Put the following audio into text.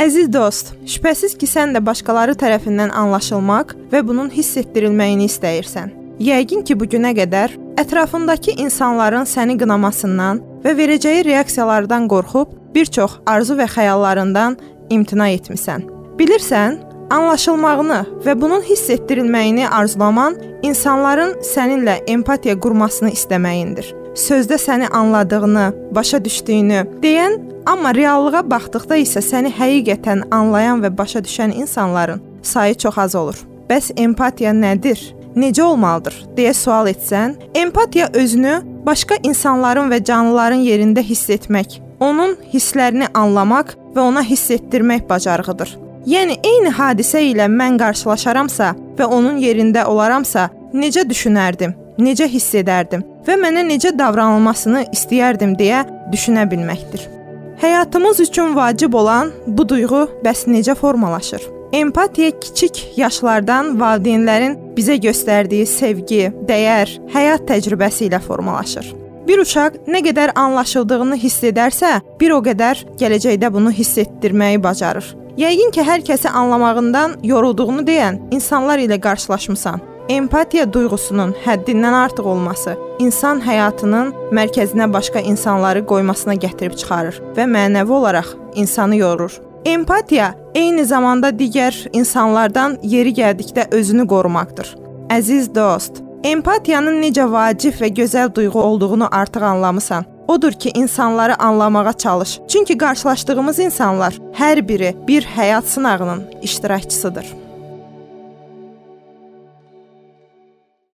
Əziz dost, şübhəsiz ki, sən də başqaları tərəfindən anlaşılmaq və bunun hiss etdirilməyini istəyirsən. Yəqin ki, bu günə qədər ətrafındakı insanların səni qınamasından və verəcəyi reaksiyalardan qorxub bir çox arzu və xəyallarından imtina etmisən. Bilirsən, anlaşılmağını və bunun hiss etdirilməyini arzulaman insanların səninlə empatiya qurmasını istəməyindir. Sözdə səni anladığını, başa düşdüyünü deyən, amma reallığa baxdıqda isə səni həqiqətən anlayan və başa düşən insanların sayı çox az olur. Bəs empatiya nədir? Necə olmalıdır deyə sual etsən, empatiya özünü başqa insanların və canlıların yerində hiss etmək, onun hisslərini anlamaq və ona hiss etdirmək bacarığıdır. Yəni eyni hadisə ilə mən qarşılaşaramsa və onun yerində olaramsa, necə düşünərdim, necə hiss edərdim və mənə necə davranılmasını istəyərdim deyə düşünə bilməkdir. Həyatımız üçün vacib olan bu duyğu bəs necə formalaşır? Empatiya kiçik yaşlardan valideynlərin bizə göstərdiyi sevgi, dəyər, həyat təcrübəsi ilə formalaşır. Bir uşaq nə qədər anlaşıldığını hiss edərsə, bir o qədər gələcəkdə bunu hiss etdirməyi bacarır. Yəqin ki, hər kəsi anlamağından yorulduğunu deyən insanlar ilə qarşılaşmısan. Empatiya duyğusunun həddindən artıq olması insan həyatının mərkəzinə başqa insanları qoymasına gətirib çıxarır və mənəvi olaraq insanı yorur. Empatiya eyni zamanda digər insanlardan yeri gəldikdə özünü qorumaqdır. Əziz dost, empatiyanın necə vacib və gözəl duyğu olduğunu artıq anlamısan. Odur ki, insanları anlamağa çalış. Çünki qarşılaşdığımız insanlar hər biri bir həyat sınağının iştirakçısıdır.